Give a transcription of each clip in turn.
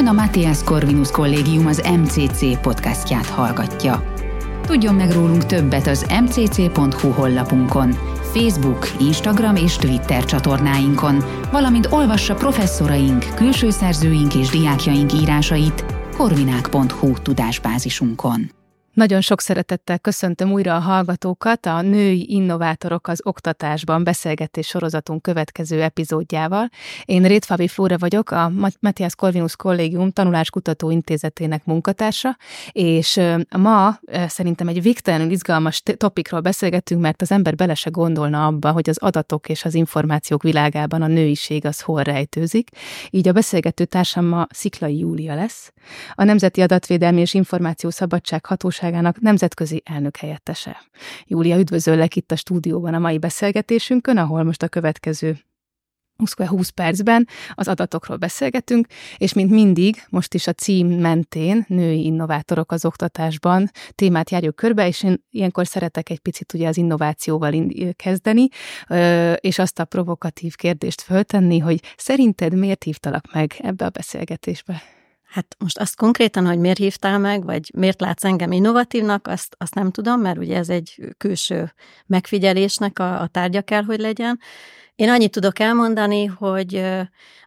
Ön a Matthias Corvinus Kollégium az MCC podcastját hallgatja. Tudjon meg rólunk többet az mcc.hu honlapunkon, Facebook, Instagram és Twitter csatornáinkon, valamint olvassa professzoraink, külső szerzőink és diákjaink írásait korvinák.hu tudásbázisunkon. Nagyon sok szeretettel köszöntöm újra a hallgatókat a Női Innovátorok az Oktatásban beszélgetés sorozatunk következő epizódjával. Én Rétfabi Flóra vagyok, a Matthias Corvinus Kollégium Tanuláskutató Intézetének munkatársa, és ma szerintem egy végtelenül izgalmas topikról beszélgetünk, mert az ember bele se gondolna abba, hogy az adatok és az információk világában a nőiség az hol rejtőzik. Így a beszélgető társam ma Sziklai Júlia lesz, a Nemzeti Adatvédelmi és Információszabadság Hatóság Bizottságának nemzetközi elnök helyettese. Júlia, üdvözöllek itt a stúdióban a mai beszélgetésünkön, ahol most a következő 20 percben az adatokról beszélgetünk, és mint mindig, most is a cím mentén, női innovátorok az oktatásban témát járjuk körbe, és én ilyenkor szeretek egy picit ugye az innovációval kezdeni, és azt a provokatív kérdést föltenni, hogy szerinted miért hívtalak meg ebbe a beszélgetésbe? Hát most azt konkrétan, hogy miért hívtál meg, vagy miért látsz engem innovatívnak, azt, azt nem tudom, mert ugye ez egy külső megfigyelésnek a, a tárgya kell, hogy legyen. Én annyit tudok elmondani, hogy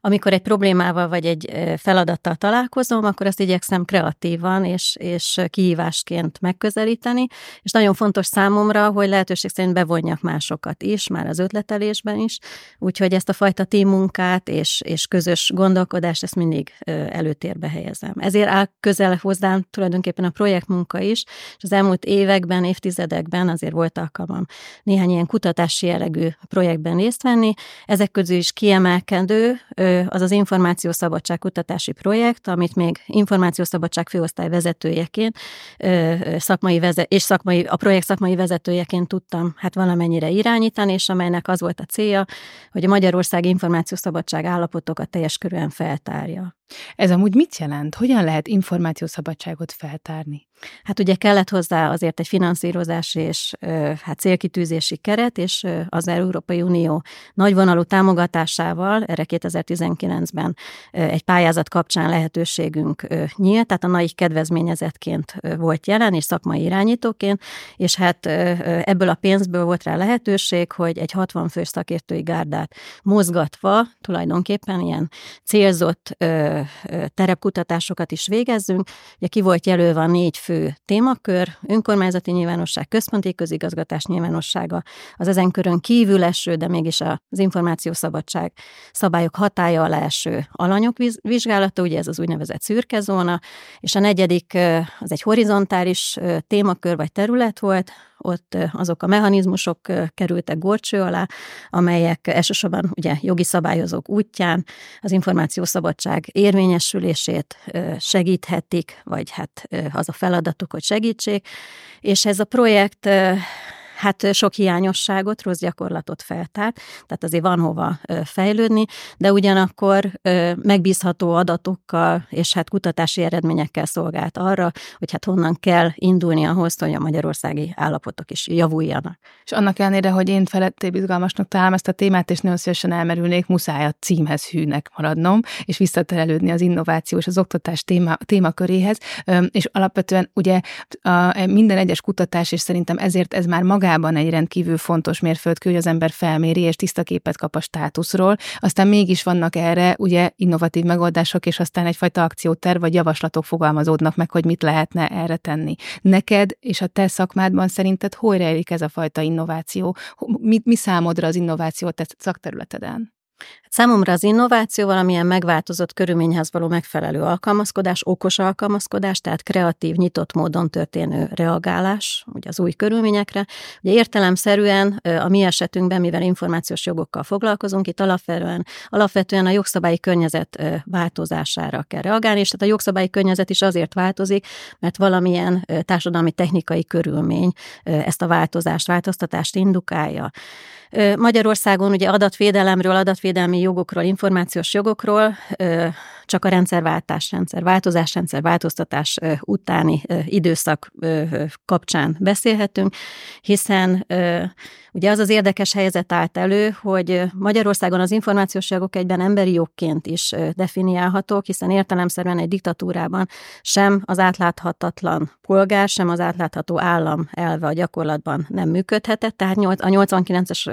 amikor egy problémával vagy egy feladattal találkozom, akkor azt igyekszem kreatívan és, és kihívásként megközelíteni, és nagyon fontos számomra, hogy lehetőség szerint bevonjak másokat is, már az ötletelésben is, úgyhogy ezt a fajta munkát és, és közös gondolkodást, ezt mindig előtérbe helyezem. Ezért áll közel hozzám tulajdonképpen a projektmunka is, és az elmúlt években, évtizedekben azért volt alkalmam néhány ilyen kutatási jellegű projektben részt venni, tenni. Ezek közül is kiemelkedő az az Információszabadság kutatási projekt, amit még Információszabadság főosztály vezetőjeként szakmai vezet, és szakmai, a projekt szakmai vezetőjeként tudtam hát valamennyire irányítani, és amelynek az volt a célja, hogy a Magyarország információszabadság állapotokat teljes körülön feltárja. Ez amúgy mit jelent? Hogyan lehet információszabadságot feltárni? Hát ugye kellett hozzá azért egy finanszírozás és hát célkitűzési keret, és az Európai Unió nagyvonalú támogatásával, erre 2019-ben egy pályázat kapcsán lehetőségünk nyílt, tehát a NAI kedvezményezetként volt jelen, és szakmai irányítóként, és hát ebből a pénzből volt rá lehetőség, hogy egy 60 fős szakértői gárdát mozgatva tulajdonképpen ilyen célzott terepkutatásokat is végezzünk. Ugye ki volt jelölve a négy fő témakör, önkormányzati nyilvánosság, központi közigazgatás nyilvánossága, az ezen körön kívül eső, de mégis az információszabadság szabályok hatája alá eső alanyok vizsgálata, ugye ez az úgynevezett szürke zóna, és a negyedik az egy horizontális témakör vagy terület volt, ott azok a mechanizmusok kerültek gorcső alá, amelyek elsősorban ugye jogi szabályozók útján az információszabadság érvényesülését segíthetik, vagy hát az a feladatuk, hogy segítsék, és ez a projekt hát sok hiányosságot, rossz gyakorlatot feltárt, tehát azért van hova fejlődni, de ugyanakkor megbízható adatokkal és hát kutatási eredményekkel szolgált arra, hogy hát honnan kell indulni ahhoz, hogy a magyarországi állapotok is javuljanak. És annak ellenére, hogy én felettébb izgalmasnak találom ezt a témát, és nagyon szívesen elmerülnék, muszáj a címhez hűnek maradnom, és visszaterelődni az innováció és az oktatás téma, témaköréhez, és alapvetően ugye a, minden egyes kutatás, és szerintem ezért ez már magá magában egy rendkívül fontos mérföldkő, hogy az ember felméri és tiszta képet kap a státuszról, aztán mégis vannak erre ugye innovatív megoldások, és aztán egyfajta akcióterv vagy javaslatok fogalmazódnak meg, hogy mit lehetne erre tenni. Neked és a te szakmádban szerinted hol rejlik ez a fajta innováció? Mi, mi számodra az innováció a te szakterületeden? Számomra az innováció valamilyen megváltozott körülményhez való megfelelő alkalmazkodás, okos alkalmazkodás, tehát kreatív, nyitott módon történő reagálás ugye az új körülményekre. Ugye értelemszerűen a mi esetünkben, mivel információs jogokkal foglalkozunk, itt alapvetően, alapvetően a jogszabályi környezet változására kell reagálni, és tehát a jogszabályi környezet is azért változik, mert valamilyen társadalmi technikai körülmény ezt a változást, változtatást indukálja. Magyarországon ugye adatvédelemről, adatvédelmi jogokról, információs jogokról csak a rendszerváltás, rendszerváltozás, rendszerváltoztatás utáni időszak kapcsán beszélhetünk, hiszen Ugye az az érdekes helyzet állt elő, hogy Magyarországon az információs jogok egyben emberi jogként is definiálhatók, hiszen értelemszerűen egy diktatúrában sem az átláthatatlan polgár, sem az átlátható állam elve a gyakorlatban nem működhetett, tehát a 89-es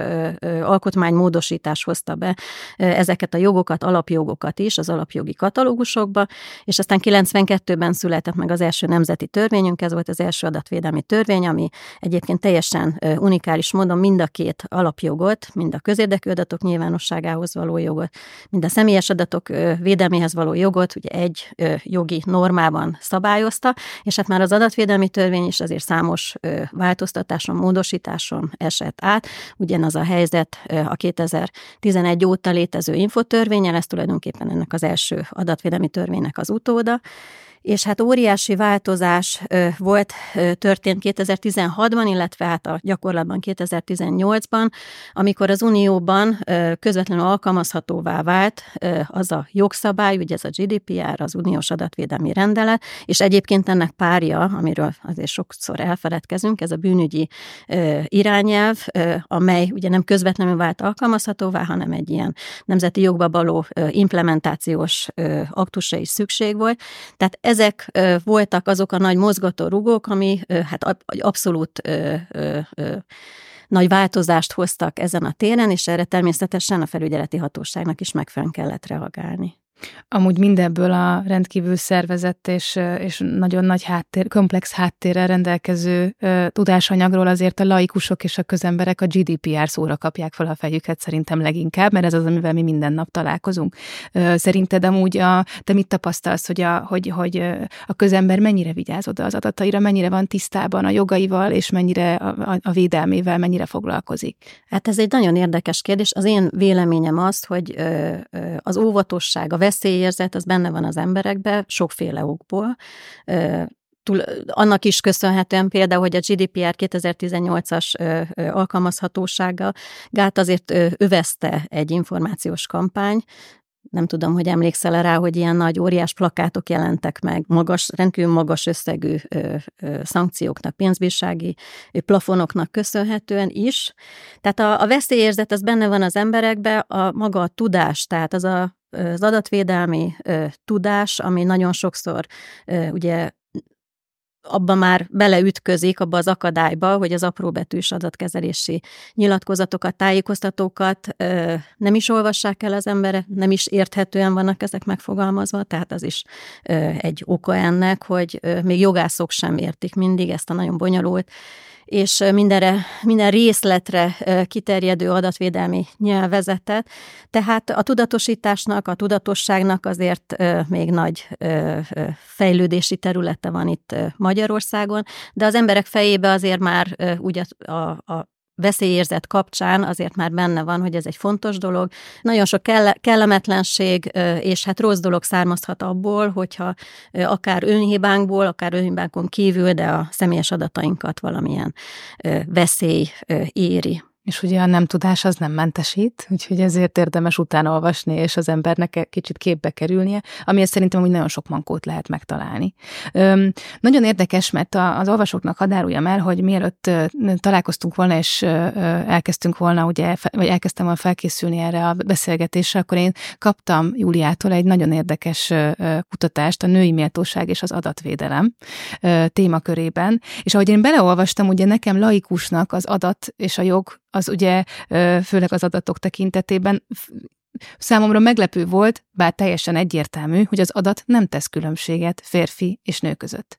alkotmány módosítás hozta be ezeket a jogokat, alapjogokat is az alapjogi katalógusokba, és aztán 92-ben született meg az első nemzeti törvényünk, ez volt az első adatvédelmi törvény, ami egyébként teljesen unikális módon mind a két alapjogot, mind a közérdekű adatok nyilvánosságához való jogot, mind a személyes adatok védelméhez való jogot, ugye egy jogi normában szabályozta, és hát már az adatvédelmi törvény is azért számos változtatáson, módosításon esett át. Ugyanaz a helyzet a 2011 óta létező infotörvényel, ez tulajdonképpen ennek az első adatvédelmi törvénynek az utóda, és hát óriási változás volt, történt 2016-ban, illetve hát a gyakorlatban 2018-ban, amikor az Unióban közvetlenül alkalmazhatóvá vált az a jogszabály, ugye ez a GDPR, az Uniós Adatvédelmi Rendelet, és egyébként ennek párja, amiről azért sokszor elfeledkezünk, ez a bűnügyi irányelv, amely ugye nem közvetlenül vált alkalmazhatóvá, hanem egy ilyen nemzeti jogba való implementációs aktusra is szükség volt. Tehát ezek voltak azok a nagy mozgató rugók, ami hát abszolút nagy változást hoztak ezen a téren, és erre természetesen a felügyeleti hatóságnak is megfelelően kellett reagálni. Amúgy mindebből a rendkívül szervezett és, és nagyon nagy háttér, komplex háttérrel rendelkező uh, tudásanyagról azért a laikusok és a közemberek a GDPR szóra kapják fel a fejüket szerintem leginkább, mert ez az, amivel mi minden nap találkozunk. Uh, szerinted amúgy a, te mit tapasztalsz, hogy a, hogy, hogy a közember mennyire vigyáz oda az adataira, mennyire van tisztában a jogaival, és mennyire a, a, a védelmével, mennyire foglalkozik? Hát ez egy nagyon érdekes kérdés. Az én véleményem az, hogy az óvatosság, a veszélyérzet az benne van az emberekben, sokféle okból. Túl, annak is köszönhetően például, hogy a GDPR 2018-as alkalmazhatósága gát azért övezte egy információs kampány, nem tudom, hogy emlékszel rá, hogy ilyen nagy, óriás plakátok jelentek meg, magas, rendkívül magas összegű ö, ö, szankcióknak, pénzbírsági plafonoknak köszönhetően is. Tehát a, a veszélyérzet az benne van az emberekbe, a maga a tudás, tehát az a az adatvédelmi ö, tudás, ami nagyon sokszor ö, ugye abba már beleütközik, abba az akadályba, hogy az apróbetűs adatkezelési nyilatkozatokat, tájékoztatókat ö, nem is olvassák el az emberek, nem is érthetően vannak ezek megfogalmazva, tehát az is ö, egy oka ennek, hogy ö, még jogászok sem értik mindig ezt a nagyon bonyolult és mindenre, minden részletre kiterjedő adatvédelmi nyelvezetet. Tehát a tudatosításnak, a tudatosságnak azért még nagy fejlődési területe van itt Magyarországon, de az emberek fejébe azért már úgy a, a, a veszélyérzet kapcsán azért már benne van, hogy ez egy fontos dolog. Nagyon sok kellemetlenség és hát rossz dolog származhat abból, hogyha akár önhibánkból, akár önhibánkon kívül, de a személyes adatainkat valamilyen veszély éri. És ugye a nem tudás az nem mentesít, úgyhogy ezért érdemes utána olvasni, és az embernek kicsit képbe kerülnie, amihez szerintem úgy nagyon sok mankót lehet megtalálni. Üm, nagyon érdekes, mert az olvasóknak hadd áruljam el, hogy mielőtt találkoztunk volna, és elkezdtünk volna, ugye, vagy elkezdtem volna felkészülni erre a beszélgetésre, akkor én kaptam Júliától egy nagyon érdekes kutatást, a női méltóság és az adatvédelem témakörében, és ahogy én beleolvastam, ugye nekem laikusnak az adat és a jog az ugye főleg az adatok tekintetében Számomra meglepő volt, bár teljesen egyértelmű, hogy az adat nem tesz különbséget férfi és nő között,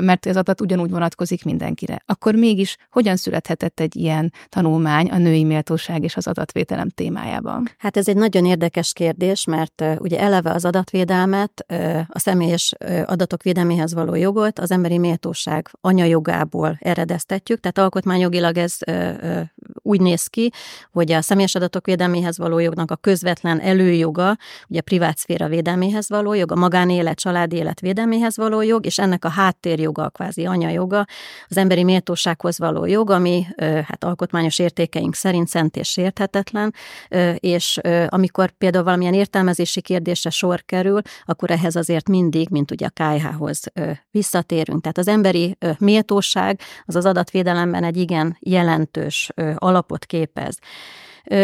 mert az adat ugyanúgy vonatkozik mindenkire. Akkor mégis hogyan születhetett egy ilyen tanulmány a női méltóság és az adatvédelem témájában? Hát ez egy nagyon érdekes kérdés, mert ugye eleve az adatvédelmet, a személyes adatok védelméhez való jogot az emberi méltóság anyajogából eredeztetjük, tehát alkotmányjogilag ez úgy néz ki, hogy a személyes adatok védelméhez való jognak a közvetlen előjoga, ugye privát szféra védelméhez való jog, a magánélet, családi élet védelméhez való jog, és ennek a háttérjoga, a kvázi anyajoga, az emberi méltósághoz való jog, ami hát alkotmányos értékeink szerint szent és sérthetetlen, és amikor például valamilyen értelmezési kérdésre sor kerül, akkor ehhez azért mindig, mint ugye a KH-hoz visszatérünk. Tehát az emberi méltóság az az adatvédelemben egy igen jelentős alap alapot képez.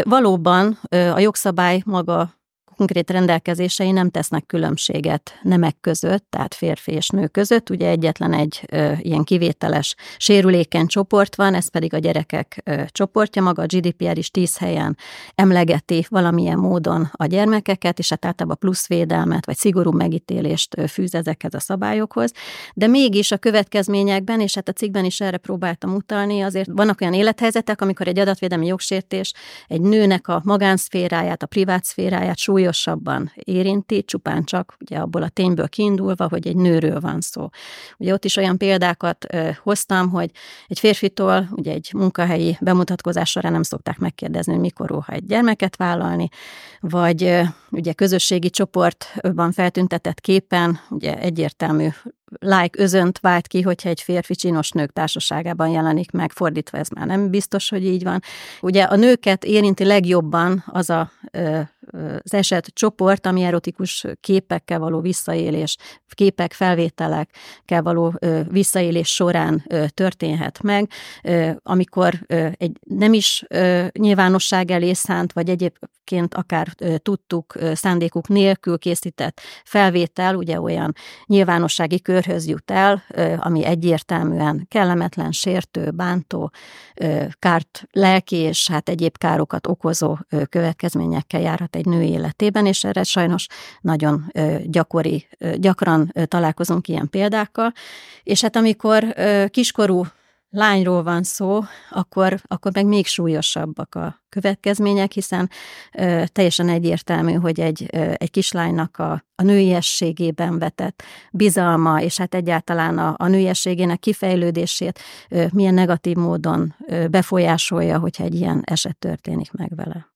Valóban a jogszabály maga konkrét rendelkezései nem tesznek különbséget nemek között, tehát férfi és nő között. Ugye egyetlen egy ö, ilyen kivételes sérülékeny csoport van, ez pedig a gyerekek ö, csoportja. Maga a GDPR is tíz helyen emlegeti valamilyen módon a gyermekeket, és hát általában plusz védelmet, vagy szigorú megítélést ö, fűz ezekhez a szabályokhoz. De mégis a következményekben, és hát a cikkben is erre próbáltam utalni, azért vannak olyan élethelyzetek, amikor egy adatvédelmi jogsértés egy nőnek a magánszféráját, a privát szféráját súlyos súlyosabban érinti, csupán csak ugye abból a tényből kiindulva, hogy egy nőről van szó. Ugye ott is olyan példákat hoztam, hogy egy férfitól ugye egy munkahelyi bemutatkozás nem szokták megkérdezni, hogy mikor óha egy gyermeket vállalni, vagy ugye közösségi csoportban feltüntetett képen ugye egyértelmű like özönt vált ki, hogyha egy férfi csinos nők társaságában jelenik meg, fordítva ez már nem biztos, hogy így van. Ugye a nőket érinti legjobban az a az eset csoport, ami erotikus képekkel való visszaélés, képek, felvételekkel való visszaélés során történhet meg, amikor egy nem is nyilvánosság elé szánt, vagy egyébként akár tudtuk szándékuk nélkül készített felvétel, ugye olyan nyilvánossági körhöz jut el, ami egyértelműen kellemetlen, sértő, bántó, kárt, lelki és hát egyéb károkat okozó következményekkel járhat egy nő életében, és erre sajnos nagyon gyakori, gyakran találkozunk ilyen példákkal. És hát amikor kiskorú lányról van szó, akkor, akkor meg még súlyosabbak a következmények, hiszen ö, teljesen egyértelmű, hogy egy, ö, egy kislánynak a, a nőiességében vetett bizalma, és hát egyáltalán a, a nőiességének kifejlődését ö, milyen negatív módon ö, befolyásolja, hogyha egy ilyen eset történik meg vele.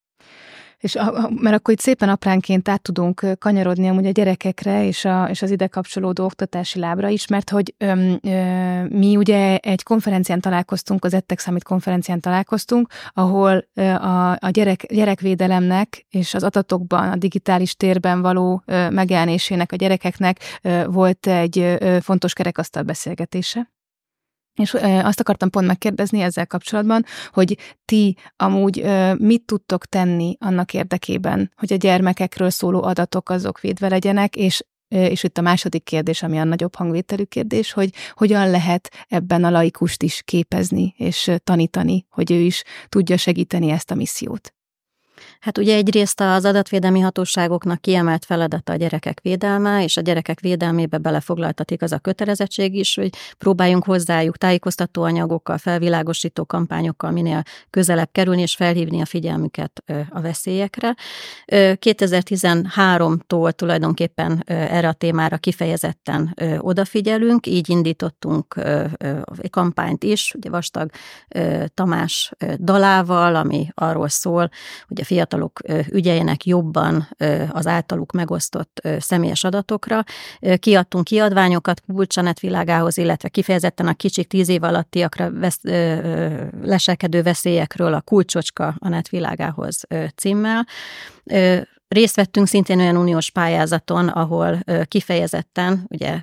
És a, mert akkor itt szépen apránként át tudunk kanyarodni amúgy a gyerekekre és, a, és az ide kapcsolódó oktatási lábra is, mert hogy ö, ö, mi ugye egy konferencián találkoztunk, az Ettek Summit konferencián találkoztunk, ahol ö, a, a gyerek, gyerekvédelemnek és az adatokban, a digitális térben való ö, megjelenésének a gyerekeknek ö, volt egy ö, fontos kerekasztal beszélgetése. És azt akartam pont megkérdezni ezzel kapcsolatban, hogy ti amúgy mit tudtok tenni annak érdekében, hogy a gyermekekről szóló adatok azok védve legyenek, és és itt a második kérdés, ami a nagyobb hangvételű kérdés, hogy hogyan lehet ebben a laikust is képezni és tanítani, hogy ő is tudja segíteni ezt a missziót. Hát ugye egyrészt az adatvédelmi hatóságoknak kiemelt feladata a gyerekek védelme, és a gyerekek védelmébe belefoglaltatik az a kötelezettség is, hogy próbáljunk hozzájuk tájékoztató anyagokkal, felvilágosító kampányokkal minél közelebb kerülni, és felhívni a figyelmüket a veszélyekre. 2013-tól tulajdonképpen erre a témára kifejezetten odafigyelünk, így indítottunk egy kampányt is, ugye Vastag Tamás dalával, ami arról szól, hogy a fiatalok ügyeljenek jobban az általuk megosztott személyes adatokra. Kiadtunk kiadványokat kulcsanet világához, illetve kifejezetten a kicsik tíz év alattiakra vesz, leselkedő veszélyekről a kulcsocska a net világához címmel Részt vettünk szintén olyan uniós pályázaton, ahol kifejezetten ugye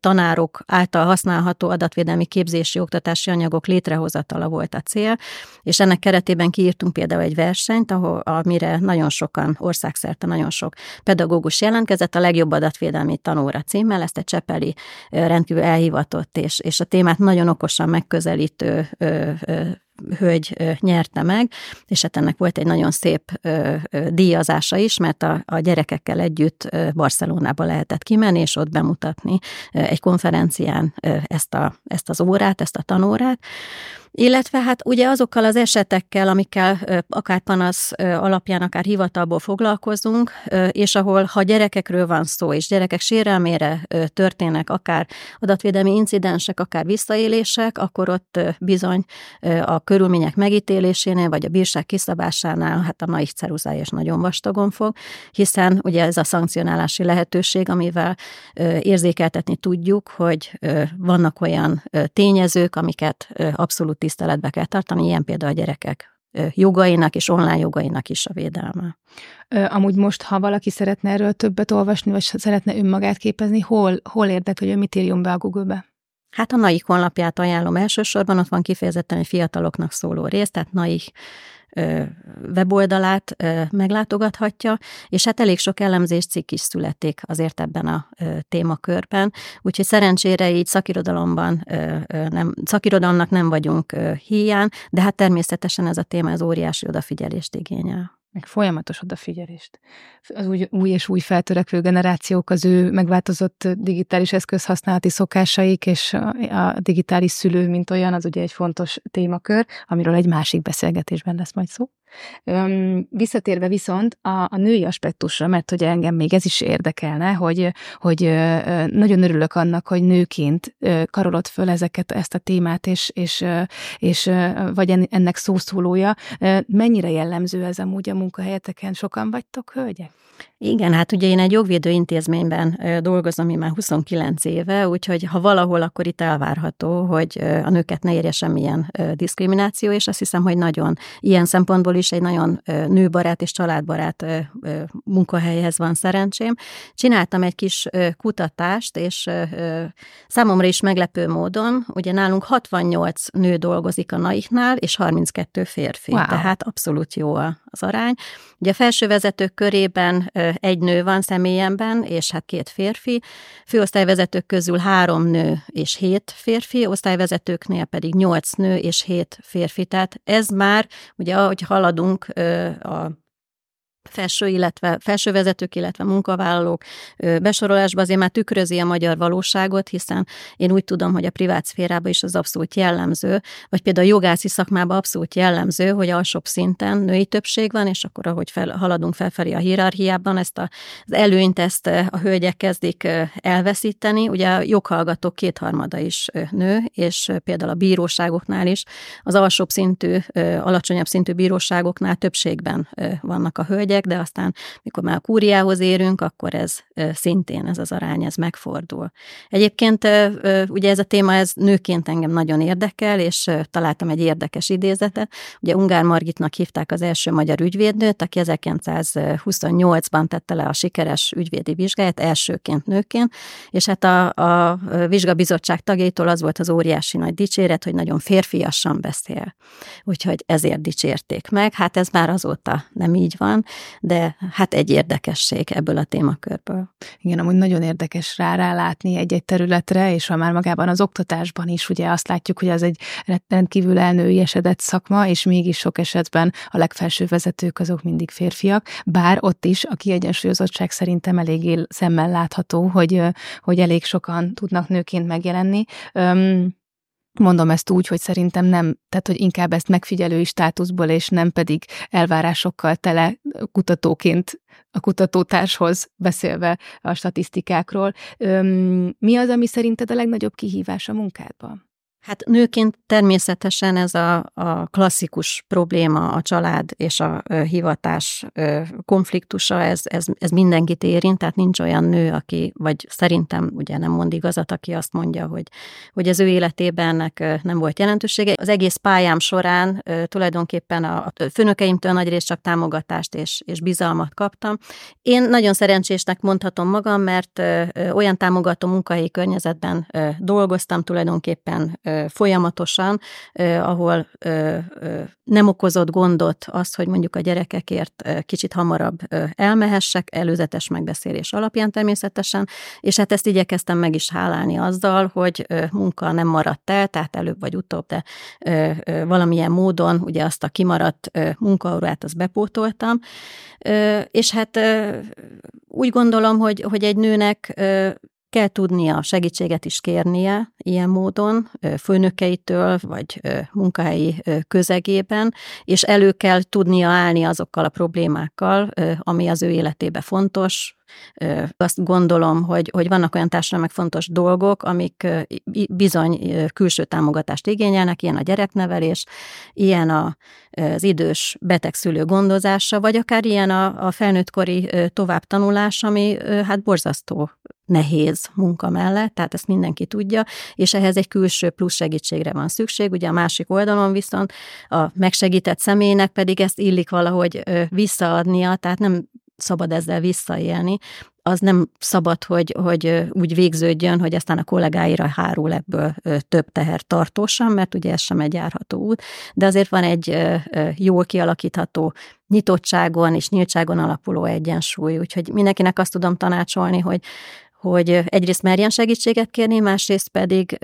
tanárok által használható adatvédelmi képzési oktatási anyagok létrehozatala volt a cél, és ennek keretében kiírtunk például egy versenyt, ahol, amire nagyon sokan, országszerte nagyon sok pedagógus jelentkezett, a legjobb adatvédelmi tanóra címmel, ezt egy Csepeli rendkívül elhivatott és, és a témát nagyon okosan megközelítő hölgy nyerte meg, és hát ennek volt egy nagyon szép díjazása is, mert a, a gyerekekkel együtt Barcelonába lehetett kimenni, és ott bemutatni egy konferencián ezt, a, ezt az órát, ezt a tanórát. Illetve hát ugye azokkal az esetekkel, amikkel akár panasz alapján, akár hivatalból foglalkozunk, és ahol ha gyerekekről van szó, és gyerekek sérelmére történnek akár adatvédelmi incidensek, akár visszaélések, akkor ott bizony a körülmények megítélésénél, vagy a bírság kiszabásánál hát a naik ceruzája is nagyon vastagon fog, hiszen ugye ez a szankcionálási lehetőség, amivel érzékeltetni tudjuk, hogy vannak olyan tényezők, amiket abszolút tiszteletbe kell tartani, ilyen például a gyerekek jogainak és online jogainak is a védelme. Amúgy most, ha valaki szeretne erről többet olvasni, vagy szeretne önmagát képezni, hol, hol érdekli, hogy ő mit írjon be a Google-be? Hát a NAIK honlapját ajánlom elsősorban, ott van kifejezetten egy fiataloknak szóló rész, tehát NAIK weboldalát meglátogathatja, és hát elég sok elemzés cikk is születik azért ebben a témakörben, úgyhogy szerencsére így szakirodalomban nem, szakirodalomnak nem vagyunk hiány, de hát természetesen ez a téma az óriási odafigyelést igényel meg folyamatos odafigyelést. Az új, új és új feltörekvő generációk, az ő megváltozott digitális eszközhasználati szokásaik és a, a digitális szülő, mint olyan, az ugye egy fontos témakör, amiről egy másik beszélgetésben lesz majd szó. Visszatérve viszont a, a női aspektusra, mert hogy engem még ez is érdekelne, hogy, hogy nagyon örülök annak, hogy nőként karolod föl ezeket, ezt a témát, és, és, és vagy ennek szószólója. Mennyire jellemző ez amúgy a munkahelyeteken? Sokan vagytok, hölgyek? Igen, hát ugye én egy jogvédő intézményben dolgozom én már 29 éve, úgyhogy ha valahol, akkor itt elvárható, hogy a nőket ne érje semmilyen diszkrimináció, és azt hiszem, hogy nagyon ilyen szempontból is egy nagyon nőbarát és családbarát munkahelyhez van szerencsém. Csináltam egy kis kutatást, és számomra is meglepő módon, ugye nálunk 68 nő dolgozik a naiknál, és 32 férfi, wow. tehát abszolút jó az arány. Ugye a felsővezetők körében egy nő van személyemben, és hát két férfi. Főosztályvezetők közül három nő és hét férfi, osztályvezetőknél pedig nyolc nő és hét férfi. Tehát ez már, ugye ahogy haladunk a felső, illetve felsővezetők, illetve munkavállalók besorolásba azért már tükrözi a magyar valóságot, hiszen én úgy tudom, hogy a privát szférában is az abszolút jellemző, vagy például a jogászi szakmában abszolút jellemző, hogy alsóbb szinten női többség van, és akkor ahogy fel, haladunk felfelé a hierarchiában, ezt a, az előnyt ezt a hölgyek kezdik elveszíteni. Ugye a joghallgatók kétharmada is nő, és például a bíróságoknál is az alsóbb szintű, alacsonyabb szintű bíróságoknál többségben vannak a hölgyek, hölgyek, de aztán, mikor már a kúriához érünk, akkor ez szintén, ez az arány, ez megfordul. Egyébként ugye ez a téma, ez nőként engem nagyon érdekel, és találtam egy érdekes idézetet. Ugye Ungár Margitnak hívták az első magyar ügyvédnőt, aki 1928-ban tette le a sikeres ügyvédi vizsgáját, elsőként nőként, és hát a, a vizsgabizottság tagjaitól az volt az óriási nagy dicséret, hogy nagyon férfiasan beszél. Úgyhogy ezért dicsérték meg. Hát ez már azóta nem így van, de hát egy érdekesség ebből a témakörből. Igen, amúgy nagyon érdekes rá rálátni egy-egy területre, és ha már magában az oktatásban is ugye azt látjuk, hogy az egy rendkívül elnőiesedett szakma, és mégis sok esetben a legfelső vezetők azok mindig férfiak, bár ott is a kiegyensúlyozottság szerintem eléggé szemmel látható, hogy, hogy elég sokan tudnak nőként megjelenni. Mondom ezt úgy, hogy szerintem nem, tehát hogy inkább ezt megfigyelői státuszból, és nem pedig elvárásokkal tele kutatóként a kutatótárshoz beszélve a statisztikákról. Mi az, ami szerinted a legnagyobb kihívás a munkádban? Hát nőként természetesen ez a, a klasszikus probléma, a család és a hivatás konfliktusa, ez, ez, ez mindenkit érint, tehát nincs olyan nő, aki, vagy szerintem ugye nem mond igazat, aki azt mondja, hogy, hogy az ő életében ennek nem volt jelentősége. Az egész pályám során tulajdonképpen a főnökeimtől nagyrészt csak támogatást és, és bizalmat kaptam. Én nagyon szerencsésnek mondhatom magam, mert olyan támogató munkahelyi környezetben dolgoztam tulajdonképpen folyamatosan, ahol nem okozott gondot az, hogy mondjuk a gyerekekért kicsit hamarabb elmehessek, előzetes megbeszélés alapján természetesen, és hát ezt igyekeztem meg is hálálni azzal, hogy munka nem maradt el, tehát előbb vagy utóbb, de valamilyen módon ugye azt a kimaradt munkaórát azt bepótoltam, és hát úgy gondolom, hogy, hogy egy nőnek kell tudnia segítséget is kérnie ilyen módon, főnökeitől, vagy munkahelyi közegében, és elő kell tudnia állni azokkal a problémákkal, ami az ő életébe fontos, azt gondolom, hogy, hogy vannak olyan társadalmi fontos dolgok, amik bizony külső támogatást igényelnek, ilyen a gyereknevelés, ilyen a, az idős betegszülő gondozása, vagy akár ilyen a, a felnőttkori továbbtanulás, ami hát borzasztó nehéz munka mellett, tehát ezt mindenki tudja, és ehhez egy külső plusz segítségre van szükség. Ugye a másik oldalon viszont a megsegített személynek pedig ezt illik valahogy visszaadnia, tehát nem szabad ezzel visszaélni, az nem szabad, hogy, hogy úgy végződjön, hogy aztán a kollégáira hárul ebből több teher tartósan, mert ugye ez sem egy járható út, de azért van egy jól kialakítható nyitottságon és nyíltságon alapuló egyensúly, úgyhogy mindenkinek azt tudom tanácsolni, hogy hogy egyrészt merjen segítséget kérni, másrészt pedig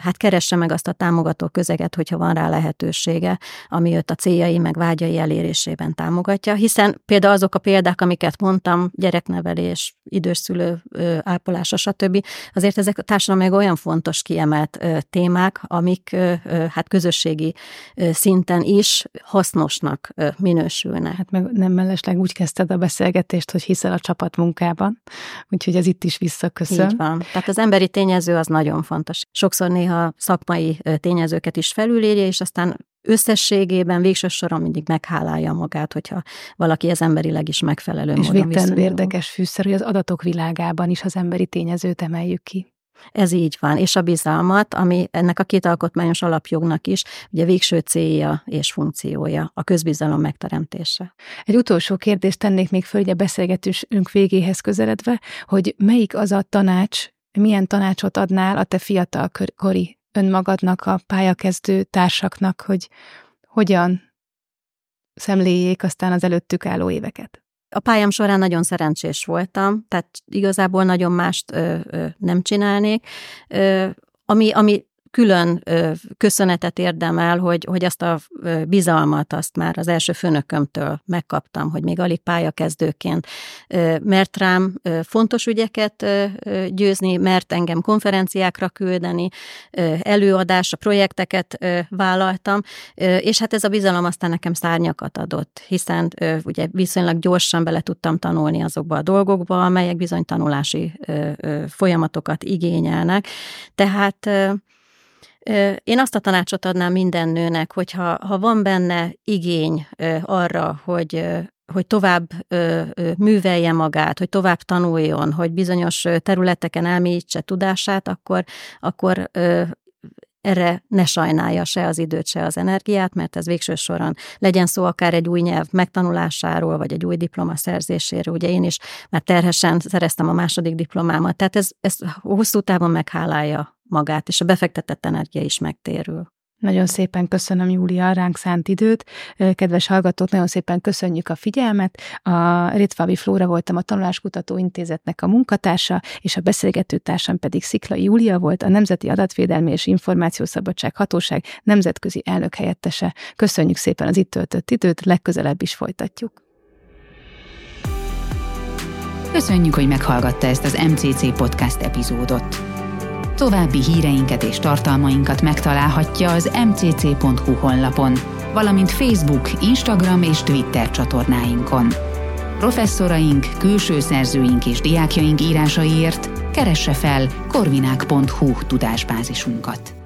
hát keresse meg azt a támogató közeget, hogyha van rá lehetősége, ami őt a céljai meg vágyai elérésében támogatja, hiszen például azok a példák, amiket mondtam, gyereknevelés, időszülő ápolása, stb. Azért ezek a társadalom olyan fontos kiemelt témák, amik hát közösségi szinten is hasznosnak minősülnek. Hát meg nem mellesleg úgy kezdted a beszélgetést, hogy hiszel a csapatmunkában, úgyhogy ez itt is vissza visszaköszön. Így van. Tehát az emberi tényező az nagyon fontos. Sokszor néha szakmai tényezőket is felülírja, és aztán összességében végső soron mindig meghálálja magát, hogyha valaki az emberileg is megfelelő és módon És érdekes fűszer, hogy az adatok világában is az emberi tényezőt emeljük ki. Ez így van, és a bizalmat, ami ennek a két alkotmányos alapjognak is ugye végső célja és funkciója, a közbizalom megteremtése. Egy utolsó kérdést tennék még föl, a beszélgetésünk végéhez közeledve, hogy melyik az a tanács, milyen tanácsot adnál a te fiatal kori önmagadnak, a pályakezdő társaknak, hogy hogyan szemléljék aztán az előttük álló éveket? A pályám során nagyon szerencsés voltam, tehát igazából nagyon mást ö, ö, nem csinálnék. Ö, ami, ami külön köszönetet érdemel, hogy, hogy azt a bizalmat azt már az első főnökömtől megkaptam, hogy még alig pályakezdőként, mert rám fontos ügyeket győzni, mert engem konferenciákra küldeni, előadásra, projekteket vállaltam, és hát ez a bizalom aztán nekem szárnyakat adott, hiszen ugye viszonylag gyorsan bele tudtam tanulni azokba a dolgokba, amelyek bizony tanulási folyamatokat igényelnek. Tehát én azt a tanácsot adnám minden nőnek, hogyha ha van benne igény arra, hogy hogy tovább ö, ö, művelje magát, hogy tovább tanuljon, hogy bizonyos területeken elmélyítse tudását, akkor, akkor ö, erre ne sajnálja se az időt, se az energiát, mert ez végső soron legyen szó akár egy új nyelv megtanulásáról, vagy egy új diploma szerzéséről. Ugye én is már terhesen szereztem a második diplomámat, tehát ez, ez hosszú távon meghálálja magát, és a befektetett energia is megtérül. Nagyon szépen köszönöm, Júlia, ránk szánt időt. Kedves hallgatók, nagyon szépen köszönjük a figyelmet. A Ritvavi Flóra voltam a Tanuláskutató Intézetnek a munkatársa, és a beszélgető társam pedig Sziklai Júlia volt, a Nemzeti Adatvédelmi és Információszabadság Hatóság nemzetközi elnök helyettese. Köszönjük szépen az itt töltött időt, legközelebb is folytatjuk. Köszönjük, hogy meghallgatta ezt az MCC podcast epizódot. További híreinket és tartalmainkat megtalálhatja az mcc.hu honlapon, valamint Facebook, Instagram és Twitter csatornáinkon. Professzoraink, külső szerzőink és diákjaink írásaiért keresse fel korvinák.hu tudásbázisunkat.